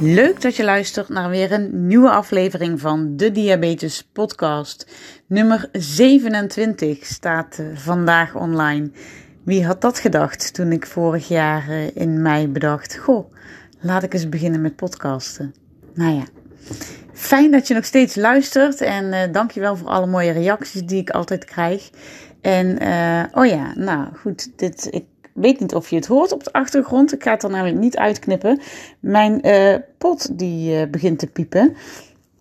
Leuk dat je luistert naar weer een nieuwe aflevering van de Diabetes Podcast. Nummer 27 staat eh, vandaag online. Wie had dat gedacht toen ik vorig jaar eh, in mei bedacht: Goh, laat ik eens beginnen met podcasten. Nou ja, fijn dat je nog steeds luistert en uh, dankjewel voor alle mooie reacties die ik altijd krijg. En oh ja, nou goed, dit, ik weet niet of je het hoort op de achtergrond. Ik ga het er namelijk niet uitknippen. Mijn uh, pot die uh, begint te piepen.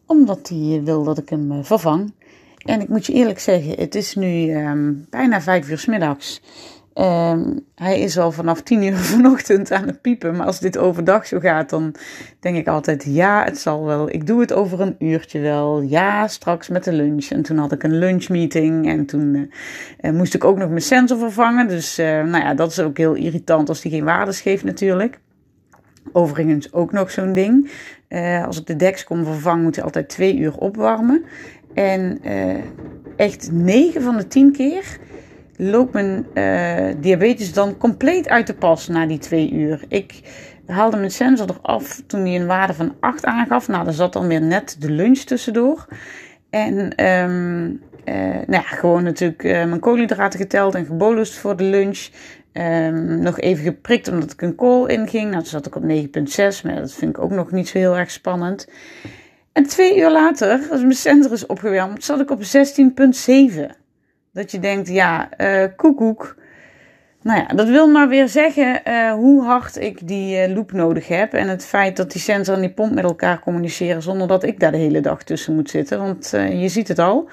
Omdat hij wil dat ik hem vervang. En ik moet je eerlijk zeggen, het is nu um, bijna vijf uur s middags. Um, hij is al vanaf tien uur vanochtend aan het piepen. Maar als dit overdag zo gaat, dan denk ik altijd: ja, het zal wel. Ik doe het over een uurtje wel. Ja, straks met de lunch. En toen had ik een lunchmeeting. En toen uh, moest ik ook nog mijn sensor vervangen. Dus uh, nou ja, dat is ook heel irritant als die geen waardes geeft, natuurlijk. Overigens ook nog zo'n ding. Als ik de Dexcom vervang, moet hij altijd twee uur opwarmen. En echt negen van de tien keer loopt mijn uh, diabetes dan compleet uit de pas na die twee uur. Ik haalde mijn sensor eraf toen hij een waarde van 8 aangaf. Nou, daar zat dan weer net de lunch tussendoor. En um, uh, nou ja, gewoon natuurlijk uh, mijn koolhydraten geteld en gebolust voor de lunch. Um, nog even geprikt omdat ik een kool inging. Nou, toen zat ik op 9,6, maar dat vind ik ook nog niet zo heel erg spannend. En twee uur later, als mijn sensor is opgewarmd, zat ik op 16,7. Dat je denkt, ja, uh, koekoek. Nou ja, dat wil maar weer zeggen uh, hoe hard ik die uh, loop nodig heb. En het feit dat die sensor en die pomp met elkaar communiceren zonder dat ik daar de hele dag tussen moet zitten. Want je ziet het al,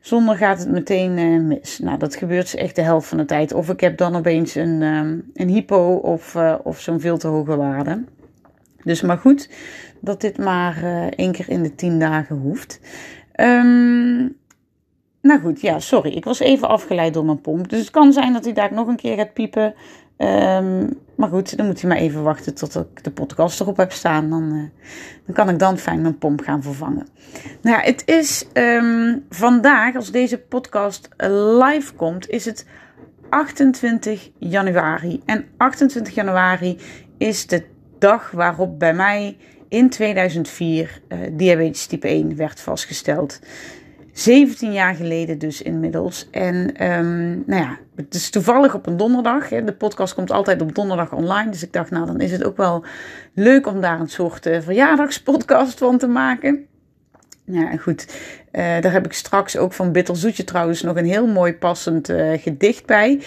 zonder gaat het meteen mis. Nou, dat gebeurt echt de helft van de tijd. Of ik heb dan opeens een, um, een hypo of, of zo'n veel te hoge waarde. Dus maar goed dat dit maar één keer in de tien dagen hoeft. Um, nou goed, ja, sorry. Ik was even afgeleid door mijn pomp. Dus het kan zijn dat hij daar nog een keer gaat piepen. Um, maar goed, dan moet hij maar even wachten tot ik de podcast erop heb staan. Dan, uh, dan kan ik dan fijn mijn pomp gaan vervangen. Nou ja, het is um, vandaag, als deze podcast live komt, is het 28 januari. En 28 januari is de dag waarop bij mij in 2004 uh, diabetes type 1 werd vastgesteld. 17 jaar geleden dus inmiddels. En um, nou ja, het is toevallig op een donderdag. Hè. De podcast komt altijd op donderdag online. Dus ik dacht, nou dan is het ook wel leuk om daar een soort uh, verjaardagspodcast van te maken. Ja, goed. Uh, daar heb ik straks ook van Bitter Zoetje trouwens nog een heel mooi passend uh, gedicht bij.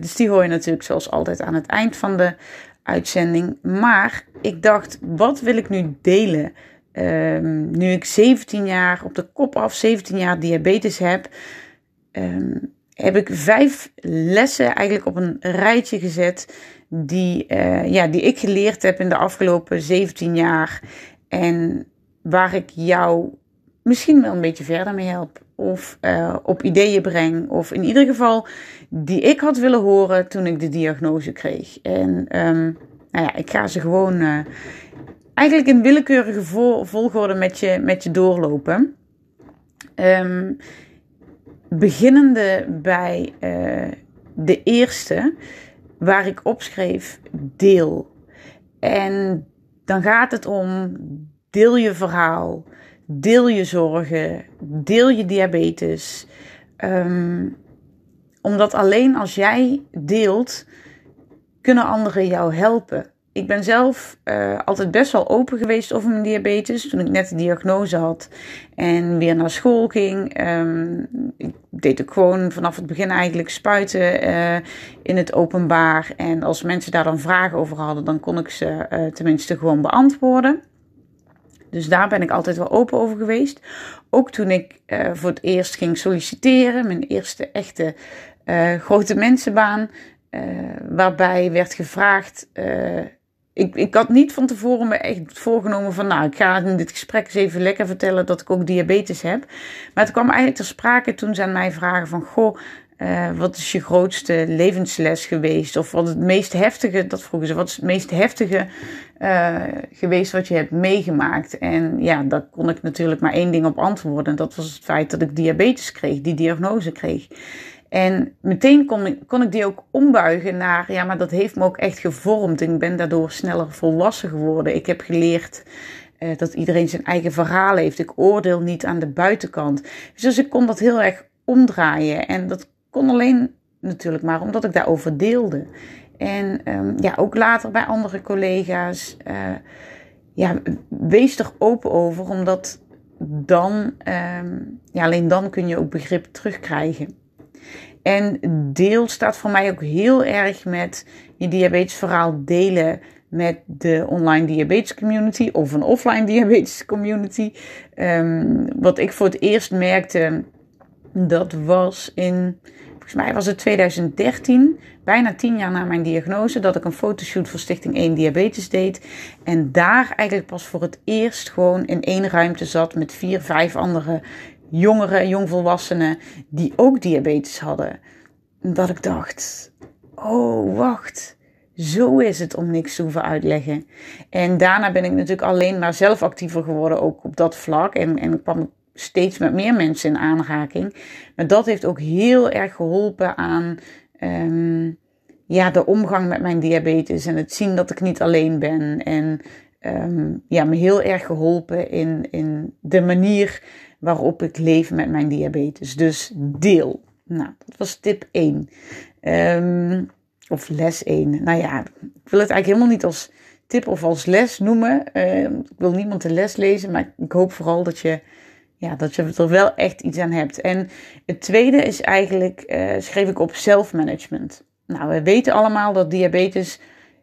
dus die hoor je natuurlijk zoals altijd aan het eind van de uitzending. Maar ik dacht, wat wil ik nu delen? Um, nu ik 17 jaar op de kop af, 17 jaar diabetes heb, um, heb ik vijf lessen eigenlijk op een rijtje gezet die, uh, ja, die ik geleerd heb in de afgelopen 17 jaar. En waar ik jou misschien wel een beetje verder mee help. Of uh, op ideeën breng. Of in ieder geval die ik had willen horen toen ik de diagnose kreeg. En um, nou ja, ik ga ze gewoon uh, eigenlijk in willekeurige volgorde met je, met je doorlopen. Um, beginnende bij uh, de eerste, waar ik opschreef deel. En dan gaat het om deel je verhaal, deel je zorgen, deel je diabetes. Um, omdat alleen als jij deelt, kunnen anderen jou helpen ik ben zelf uh, altijd best wel open geweest over mijn diabetes. Toen ik net de diagnose had en weer naar school ging. Um, ik deed ook gewoon vanaf het begin eigenlijk spuiten uh, in het openbaar. En als mensen daar dan vragen over hadden, dan kon ik ze uh, tenminste gewoon beantwoorden. Dus daar ben ik altijd wel open over geweest. Ook toen ik voor het eerst ging solliciteren, mijn eerste echte grote mensenbaan. waarbij werd gevraagd ik, ik had niet van tevoren me echt voorgenomen van, nou, ik ga in dit gesprek eens even lekker vertellen dat ik ook diabetes heb. Maar het kwam eigenlijk ter sprake toen ze aan mij vragen van, goh, uh, wat is je grootste levensles geweest? Of wat het meest heftige, dat vroegen ze, wat is het meest heftige uh, geweest wat je hebt meegemaakt? En ja, daar kon ik natuurlijk maar één ding op antwoorden. En dat was het feit dat ik diabetes kreeg, die diagnose kreeg. En meteen kon ik, kon ik die ook ombuigen naar, ja, maar dat heeft me ook echt gevormd. Ik ben daardoor sneller volwassen geworden. Ik heb geleerd uh, dat iedereen zijn eigen verhaal heeft. Ik oordeel niet aan de buitenkant. Dus ik kon dat heel erg omdraaien. En dat kon alleen natuurlijk maar omdat ik daarover deelde. En um, ja, ook later bij andere collega's. Uh, ja, wees er open over, omdat dan, um, ja, alleen dan kun je ook begrip terugkrijgen. En deel staat voor mij ook heel erg met je diabetesverhaal delen met de online diabetes community of een offline diabetes community. Um, wat ik voor het eerst merkte, dat was in volgens mij was het 2013, bijna tien jaar na mijn diagnose, dat ik een fotoshoot voor Stichting 1 Diabetes deed. En daar eigenlijk pas voor het eerst gewoon in één ruimte zat met vier, vijf andere jongeren, jongvolwassenen die ook diabetes hadden. Dat ik dacht, oh wacht, zo is het om niks te hoeven uitleggen. En daarna ben ik natuurlijk alleen maar zelf actiever geworden, ook op dat vlak. En, en kwam steeds met meer mensen in aanraking. Maar dat heeft ook heel erg geholpen aan um, ja, de omgang met mijn diabetes en het zien dat ik niet alleen ben. En um, ja, me heel erg geholpen in, in de manier waarop ik leef met mijn diabetes. Dus deel. Nou, dat was tip 1. Um, ehm, of les 1. Nou ja, ik wil het eigenlijk helemaal niet als tip of als les noemen. Uh, ik wil niemand de les lezen, maar ik hoop vooral dat je ja, dat je er wel echt iets aan hebt. En het tweede is eigenlijk, uh, schreef ik op zelfmanagement. Nou, we weten allemaal dat diabetes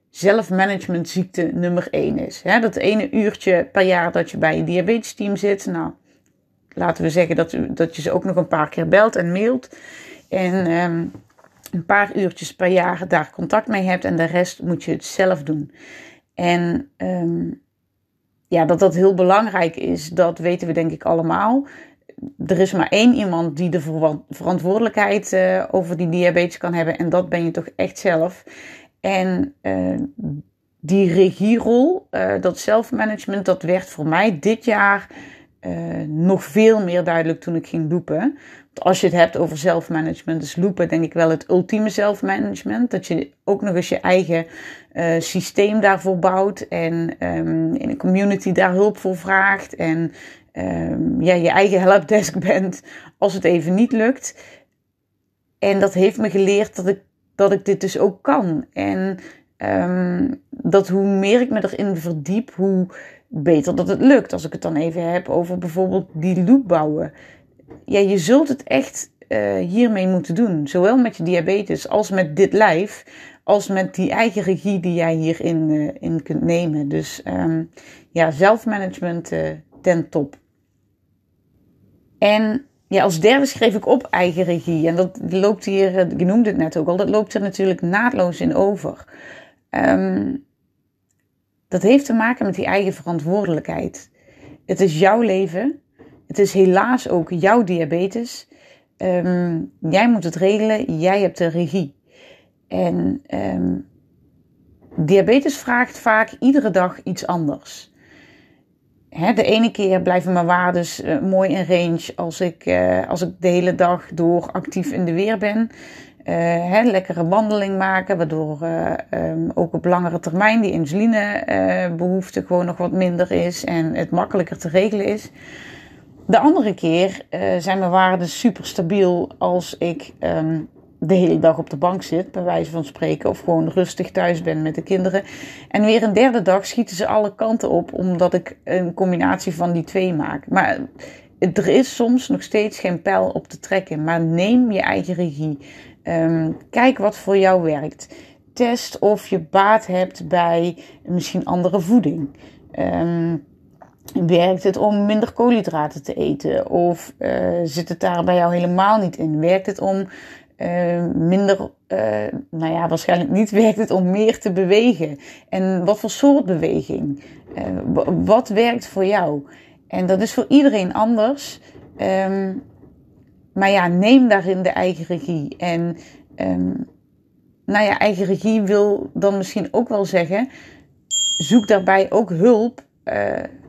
zelfmanagement ziekte nummer 1 is. Dat ene uurtje per jaar dat je bij je diabetesteam zit. Nou, laten we zeggen dat, dat je ze ook nog een paar keer belt en mailt. En um, een paar uurtjes per jaar daar contact mee hebt. En de rest moet je het zelf doen. En um, ja, dat dat heel belangrijk is, dat weten we denk ik allemaal. Er is maar één iemand die de verantwoordelijkheid uh, over die diabetes kan hebben. En dat ben je toch echt zelf. En uh, die regierol, uh, dat zelfmanagement, dat werd voor mij dit jaar nog veel meer duidelijk toen ik ging lopen als je het hebt over zelfmanagement, dus lopen, denk ik wel het ultieme zelfmanagement. Dat je ook nog eens je eigen uh, systeem daarvoor bouwt en um, in een community daar hulp voor vraagt. En um, ja, je eigen helpdesk bent als het even niet lukt. En dat heeft me geleerd dat ik, dat ik dit dus ook kan. En um, dat hoe meer ik me erin verdiep, hoe beter dat het lukt. Als ik het dan even heb over bijvoorbeeld die loop bouwen ja, je zult het echt uh, hiermee moeten doen. Zowel met je diabetes als met dit lijf. Als met die eigen regie die jij hierin uh, in kunt nemen. Dus um, ja, zelfmanagement uh, ten top. En ja, als derde schreef ik op eigen regie. En dat loopt hier, je noemde het net ook al, dat loopt er natuurlijk naadloos in over. Um, dat heeft te maken met die eigen verantwoordelijkheid. Het is jouw leven. Het is helaas ook jouw diabetes. Um, jij moet het regelen, jij hebt de regie. En um, diabetes vraagt vaak iedere dag iets anders. Hè, de ene keer blijven mijn waardes uh, mooi in range als ik, uh, als ik de hele dag door actief in de weer ben. Uh, hè, lekkere wandeling maken, waardoor um, ook op langere termijn die insulinebehoefte gewoon nog wat minder is en het makkelijker te regelen is. De andere keer zijn mijn waarden super stabiel als ik um, de hele dag op de bank zit, bij wijze van spreken, of gewoon rustig thuis ben met de kinderen. En weer een derde dag schieten ze alle kanten op, omdat ik een combinatie van die twee maak. Maar er is soms nog steeds geen pijl op te trekken, maar neem je eigen regie. Um, kijk wat voor jou werkt. Test of je baat hebt bij misschien andere voeding. Um, Werkt het om minder koolhydraten te eten? Of uh, zit het daar bij jou helemaal niet in? Werkt het om Uh, minder, uh, nou ja, waarschijnlijk niet werkt het om meer te bewegen. En wat voor soort beweging? Uh, wat werkt voor jou? En dat is voor iedereen anders. Um, maar ja, neem daarin de eigen regie. En um, nou ja, eigen regie wil dan misschien ook wel zeggen, zoek daarbij ook hulp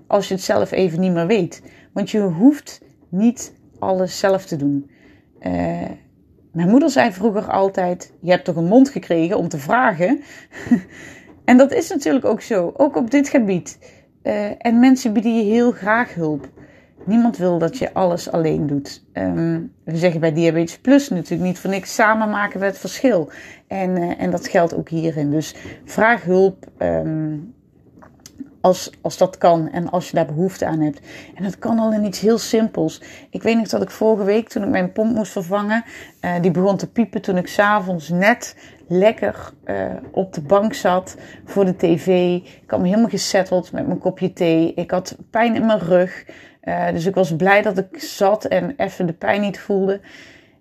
als je het zelf even niet meer weet. Want je hoeft niet alles zelf te doen. Mijn moeder zei vroeger altijd: Je hebt toch een mond gekregen om te vragen? en dat is natuurlijk ook zo, ook op dit gebied. Uh, en mensen bieden je heel graag hulp. Niemand wil dat je alles alleen doet. Um, we zeggen bij Diabetes Plus natuurlijk niet voor niks samen maken we het verschil. En, uh, en dat geldt ook hierin. Dus vraag hulp. Um, als, als dat kan en als je daar behoefte aan hebt. En dat kan al in iets heel simpels. Ik weet nog dat ik vorige week, toen ik mijn pomp moest vervangen, uh, die begon te piepen toen ik s'avonds net lekker uh, op de bank zat voor de tv. Ik had me helemaal gesetteld met mijn kopje thee. Ik had pijn in mijn rug. Uh, dus ik was blij dat ik zat en even de pijn niet voelde.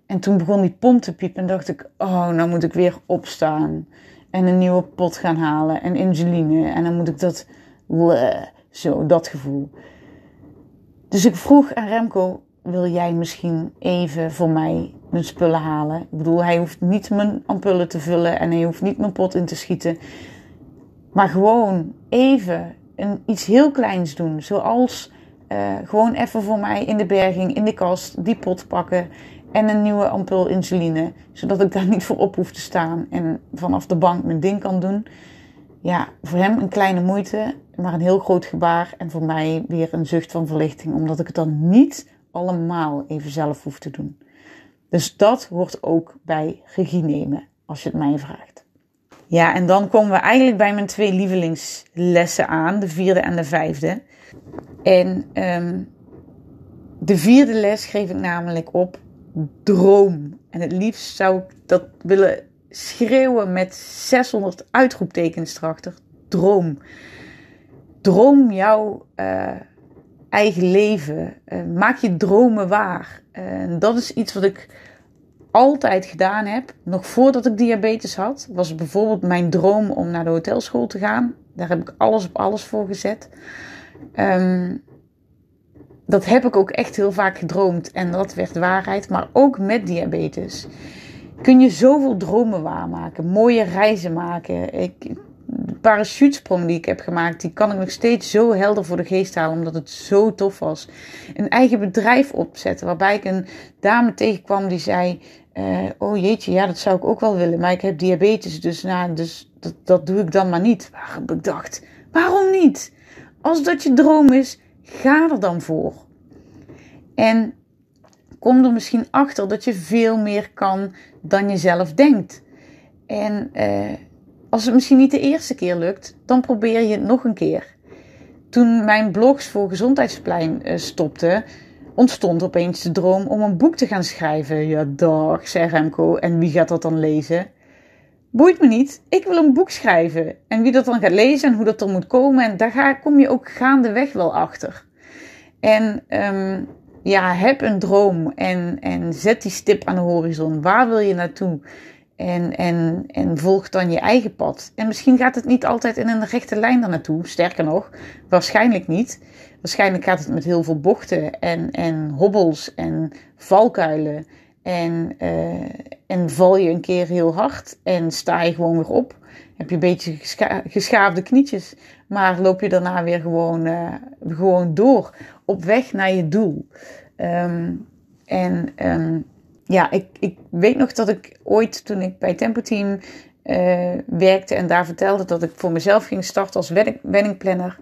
En toen begon die pomp te piepen en dacht ik, oh, nou moet ik weer opstaan. En een nieuwe pot gaan halen en insuline. En dan moet ik dat zo, dat gevoel. Dus ik vroeg aan Remco, wil jij misschien even voor mij mijn spullen halen? Ik bedoel, hij hoeft niet mijn ampullen te vullen en hij hoeft niet mijn pot in te schieten. Maar gewoon even een, iets heel kleins doen. Zoals uh, gewoon even voor mij in de berging, in de kast, die pot pakken en een nieuwe ampul insuline. Zodat ik daar niet voor op hoef te staan en vanaf de bank mijn ding kan doen. Ja, voor hem een kleine moeite maar een heel groot gebaar. En voor mij weer een zucht van verlichting, omdat ik het dan niet allemaal even zelf hoef te doen. Dus dat hoort ook bij regie nemen, als je het mij vraagt. Ja, en dan komen we eigenlijk bij mijn twee lievelingslessen aan, de vierde en de vijfde. En um, de vierde les geef ik namelijk op droom. En het liefst zou ik dat willen schreeuwen met 600 uitroeptekens erachter. Droom droom jouw uh, eigen leven. Uh, maak je dromen waar. Dat is iets wat ik altijd gedaan heb. Nog voordat ik diabetes had, was bijvoorbeeld mijn droom om naar de hotelschool te gaan. Daar heb ik alles op alles voor gezet. Um, dat heb ik ook echt heel vaak gedroomd en dat werd waarheid. Maar ook met diabetes kun je zoveel dromen waarmaken, mooie reizen maken. Ik parachutesprong die ik heb gemaakt, die kan ik nog steeds zo helder voor de geest halen, omdat het zo tof was. Een eigen bedrijf opzetten, waarbij ik een dame tegenkwam die zei: uh, Oh jeetje, ja, dat zou ik ook wel willen, maar ik heb diabetes, dus, nou, dus dat, dat doe ik dan maar niet. Waarop ik dacht: Waarom niet? Als dat je droom is, ga er dan voor. En kom er misschien achter dat je veel meer kan dan je zelf denkt. En uh, als het misschien niet de eerste keer lukt, dan probeer je het nog een keer. Toen mijn blogs voor Gezondheidsplein uh, stopten, ontstond opeens de droom om een boek te gaan schrijven. Ja, dag, zei Remco. En wie gaat dat dan lezen? Boeit me niet. Ik wil een boek schrijven. En wie dat dan gaat lezen en hoe dat er moet komen, en daar ga, kom je ook gaandeweg wel achter. En um, ja, heb een droom en, en zet die stip aan de horizon. Waar wil je naartoe? En, en, en volg dan je eigen pad. En misschien gaat het niet altijd in een rechte lijn daar naartoe. Sterker nog, waarschijnlijk niet. Waarschijnlijk gaat het met heel veel bochten en, en hobbels en valkuilen. En, uh, en val je een keer heel hard en sta je gewoon weer op. Heb je een beetje geschaafde knietjes. Maar loop je daarna weer gewoon, uh, gewoon door. Op weg naar je doel. Um, en um, ja, ik, ik weet nog dat ik ooit toen ik bij Tempo Team uh, werkte en daar vertelde dat ik voor mezelf ging starten als weddingplanner,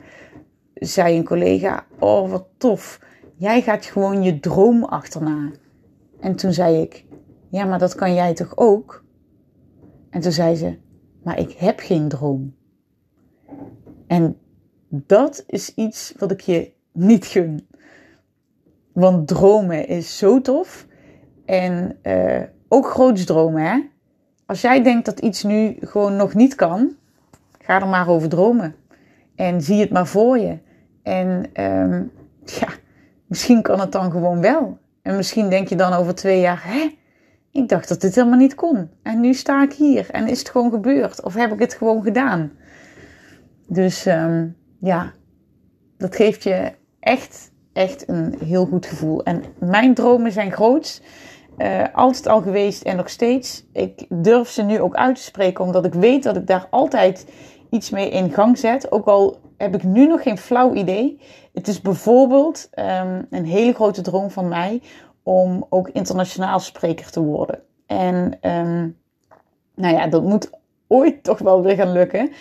zei een collega: Oh, wat tof. Jij gaat gewoon je droom achterna. En toen zei ik: Ja, maar dat kan jij toch ook? En toen zei ze: Maar ik heb geen droom. En dat is iets wat ik je niet gun. Want dromen is zo tof. En uh, ook groots dromen, hè? Als jij denkt dat iets nu gewoon nog niet kan, ga er maar over dromen. En zie het maar voor je. En um, ja, misschien kan het dan gewoon wel. En misschien denk je dan over twee jaar, hè? Ik dacht dat dit helemaal niet kon. En nu sta ik hier en is het gewoon gebeurd. Of heb ik het gewoon gedaan? Dus ehm, ja, dat geeft je echt, echt een heel goed gevoel. En mijn dromen zijn groot. Uh, altijd al geweest en nog steeds. Ik durf ze nu ook uit te spreken, omdat ik weet dat ik daar altijd iets mee in gang zet. Ook al heb ik nu nog geen flauw idee. Het is bijvoorbeeld um, een hele grote droom van mij om ook internationaal spreker te worden. En um, nou ja, dat moet ooit toch wel weer gaan lukken.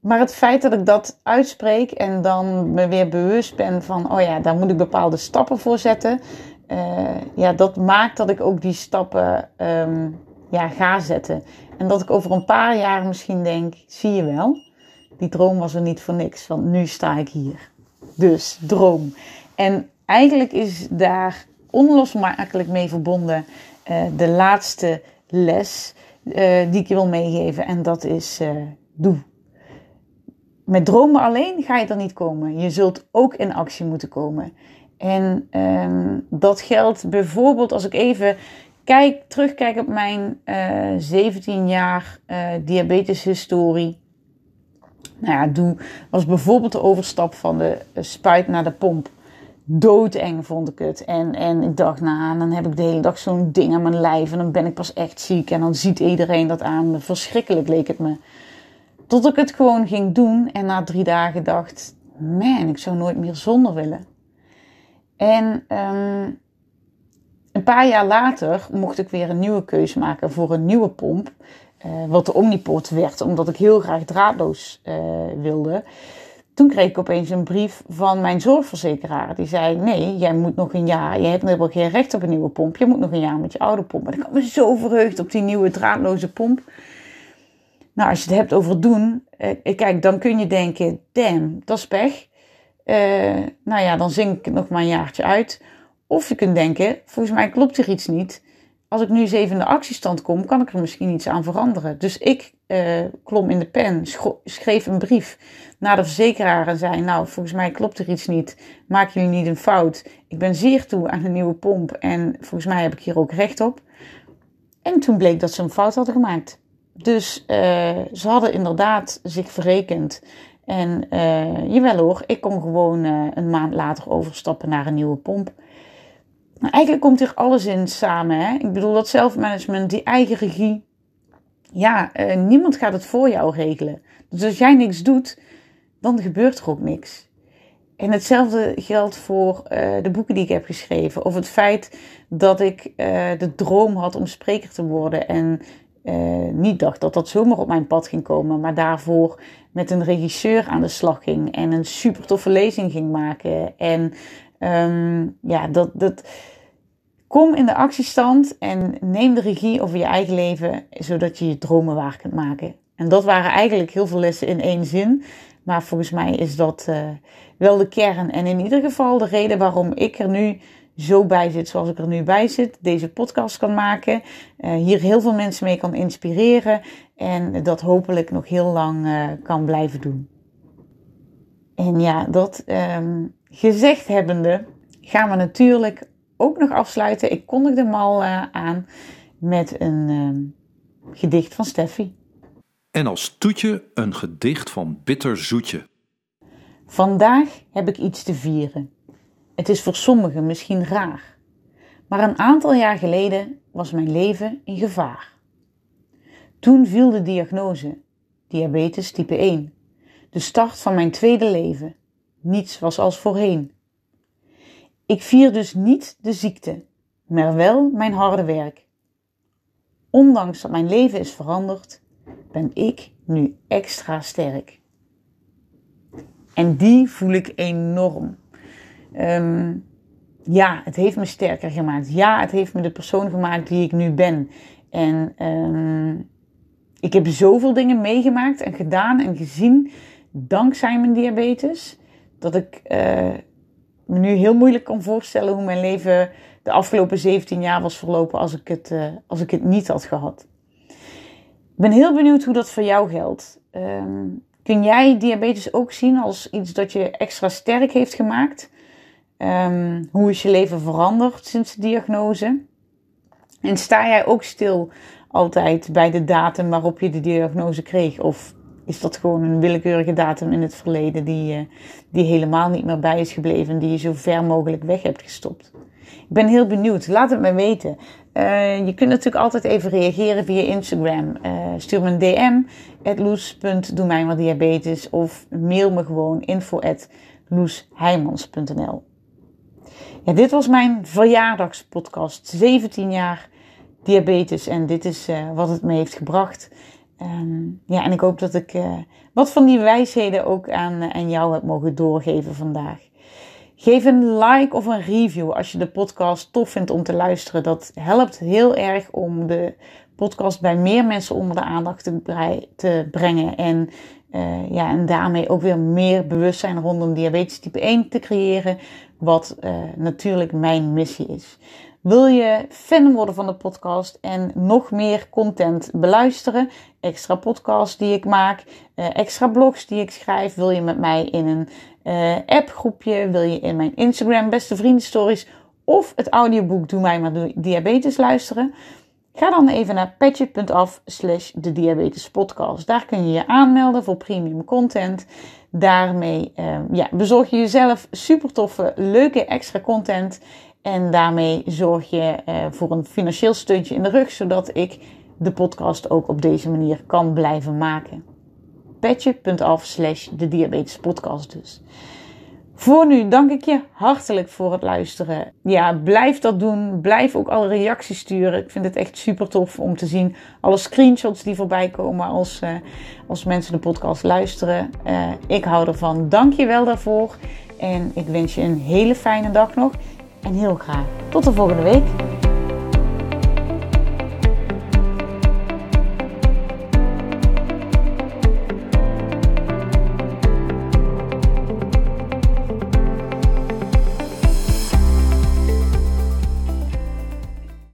Maar het feit dat ik dat uitspreek en dan me weer bewust ben van, oh ja, daar moet ik bepaalde stappen voor zetten. Uh, ja, dat maakt dat ik ook die stappen um, ja, ga zetten. En dat ik over een paar jaar misschien denk, zie je wel, die droom was er niet voor niks, want nu sta ik hier. Dus droom. En eigenlijk is daar onlosmakelijk mee verbonden uh, de laatste les uh, die ik je wil meegeven. En dat is uh, doe. Met dromen alleen ga je er niet komen. Je zult ook in actie moeten komen. En um, dat geldt bijvoorbeeld als ik even kijk, terugkijk op mijn 17 jaar diabeteshistorie. Nou ja, doe was bijvoorbeeld de overstap van de spuit naar de pomp doodeng vond ik het. En, en ik dacht, nou, dan heb ik de hele dag zo'n ding aan mijn lijf en dan ben ik pas echt ziek. En dan ziet iedereen dat aan. Verschrikkelijk leek het me. Tot ik het gewoon ging doen en na drie dagen dacht, man, ik zou nooit meer zonder willen. En um, een paar jaar later mocht ik weer een nieuwe keuze maken voor een nieuwe pomp. Uh, wat de Omniport werd, omdat ik heel graag draadloos uh, wilde. Toen kreeg ik opeens een brief van mijn zorgverzekeraar. Die zei: Nee, jij moet nog een jaar. Je hebt helemaal geen recht op een nieuwe pomp. Je moet nog een jaar met je oude pomp. En ik had me zo verheugd op die nieuwe draadloze pomp. Nou, als je het hebt over doen, eh, kijk, dan kun je denken: damn, dat is pech. Uh, nou ja, dan zing ik nog maar een jaartje uit. Of je kunt denken: volgens mij klopt er iets niet als ik nu eens even in de actiestand kom, kan ik er misschien iets aan veranderen. Dus ik uh, klom in de pen, schreef een brief naar de verzekeraar en zei: Nou, volgens mij klopt er iets niet. Maak jullie niet een fout. Ik ben zeer toe aan een nieuwe pomp en volgens mij heb ik hier ook recht op. En toen bleek dat ze een fout hadden gemaakt. Dus uh, ze hadden inderdaad zich verrekend. En uh, jawel hoor, ik kon gewoon een maand later overstappen naar een nieuwe pomp. Eigenlijk komt hier alles in samen. Hè? Ik bedoel, dat zelfmanagement, die eigen regie. Ja, uh, niemand gaat het voor jou regelen. Dus als jij niks doet, dan gebeurt er ook niks. En hetzelfde geldt voor uh, de boeken die ik heb geschreven. Of het feit dat ik uh, de droom had om spreker te worden. En niet dacht dat dat zomaar op mijn pad ging komen. Maar daarvoor met een regisseur aan de slag ging. En een super toffe lezing ging maken. En um, ja, dat, dat, kom in de actiestand en neem de regie over je eigen leven, zodat je je dromen waar kunt maken. En dat waren eigenlijk heel veel lessen in één zin. Maar volgens mij is dat uh, wel de kern. En in ieder geval de reden waarom ik er nu zo bij zit zoals ik er nu bij zit. Deze podcast kan maken. Uh, hier heel veel mensen mee kan inspireren. En dat hopelijk nog heel lang uh, kan blijven doen. En ja, dat um, gezegd hebbende gaan we natuurlijk ook nog afsluiten. Ik kondigde hem al uh, aan met een uh, gedicht van Steffi. En als toetje een gedicht van Bitter Zoetje. Vandaag heb ik iets te vieren. Het is voor sommigen misschien raar. Maar een aantal jaar geleden was mijn leven in gevaar. Toen viel de diagnose, diabetes type 1. De start van mijn tweede leven. Niets was als voorheen. Ik vier dus niet de ziekte, maar wel mijn harde werk. Ondanks dat mijn leven is veranderd, ben ik nu extra sterk. En die voel ik enorm. Um, ja, het heeft me sterker gemaakt. Ja, het heeft me de persoon gemaakt die ik nu ben. En um, ik heb zoveel dingen meegemaakt en gedaan en gezien dankzij mijn diabetes. Dat ik uh, me nu heel moeilijk kan voorstellen hoe mijn leven de afgelopen 17 jaar was verlopen als ik het, uh, als ik het niet had gehad. Ik ben heel benieuwd hoe dat voor jou geldt. Um, kun jij diabetes ook zien als iets dat je extra sterk heeft gemaakt? Um, hoe is je leven veranderd sinds de diagnose? En sta jij ook stil altijd bij de datum waarop je de diagnose kreeg? Of is dat gewoon een willekeurige datum in het verleden die, uh, die helemaal niet meer bij is gebleven en die je zo ver mogelijk weg hebt gestopt? Ik ben heel benieuwd. Laat het me weten. Uh, je kunt natuurlijk altijd even reageren via Instagram. Uh, stuur me een DM, mij maar diabetes. Of mail me gewoon info loesheimans.nl ja, dit was mijn verjaardagspodcast. 17 jaar diabetes en dit is wat het me heeft gebracht. Um, ja, en ik hoop dat ik uh, wat van die wijsheden ook aan, uh, aan jou heb mogen doorgeven vandaag. Geef een like of een review als je de podcast tof vindt om te luisteren. Dat helpt heel erg om de podcast bij meer mensen onder de aandacht te, te brengen. En, uh, ja, en daarmee ook weer meer bewustzijn rondom diabetes type 1 te creëren. Wat natuurlijk mijn missie is. Wil je fan worden van de podcast en nog meer content beluisteren? Extra podcasts die ik maak, uh, extra blogs die ik schrijf. Wil je met mij in een uh, appgroepje? Wil je in mijn Instagram beste vrienden stories of het audioboek Doe mij maar diabetes luisteren? Ga dan even naar petje.af slash de diabetes podcast. Daar kun je je aanmelden voor premium content. Daarmee uh, ja, bezorg je jezelf super toffe, leuke extra content. En daarmee zorg je uh, voor een financieel steuntje in de rug, zodat ik de podcast ook op deze manier kan blijven maken. Petje.af slash de diabetes podcast dus. Voor nu dank ik je hartelijk voor het luisteren. Ja, blijf dat doen. Blijf ook alle reacties sturen. Ik vind het echt super tof om te zien. Alle screenshots die voorbij komen als, uh, als mensen de podcast luisteren. Uh, ik hou ervan. Dank je wel daarvoor. En ik wens je een hele fijne dag nog. En heel graag tot de volgende week.